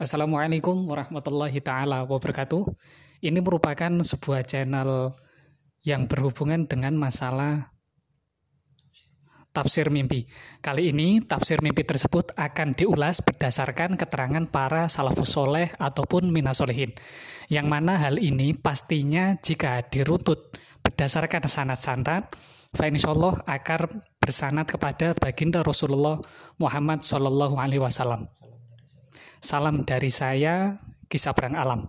Assalamualaikum warahmatullahi taala wabarakatuh. Ini merupakan sebuah channel yang berhubungan dengan masalah tafsir mimpi. Kali ini tafsir mimpi tersebut akan diulas berdasarkan keterangan para salafus soleh ataupun minasolehin. Yang mana hal ini pastinya jika diruntut berdasarkan sanat-sanat, fa insyaallah akan bersanat kepada baginda Rasulullah Muhammad Shallallahu Alaihi Wasallam. Salam dari saya, kisah perang alam.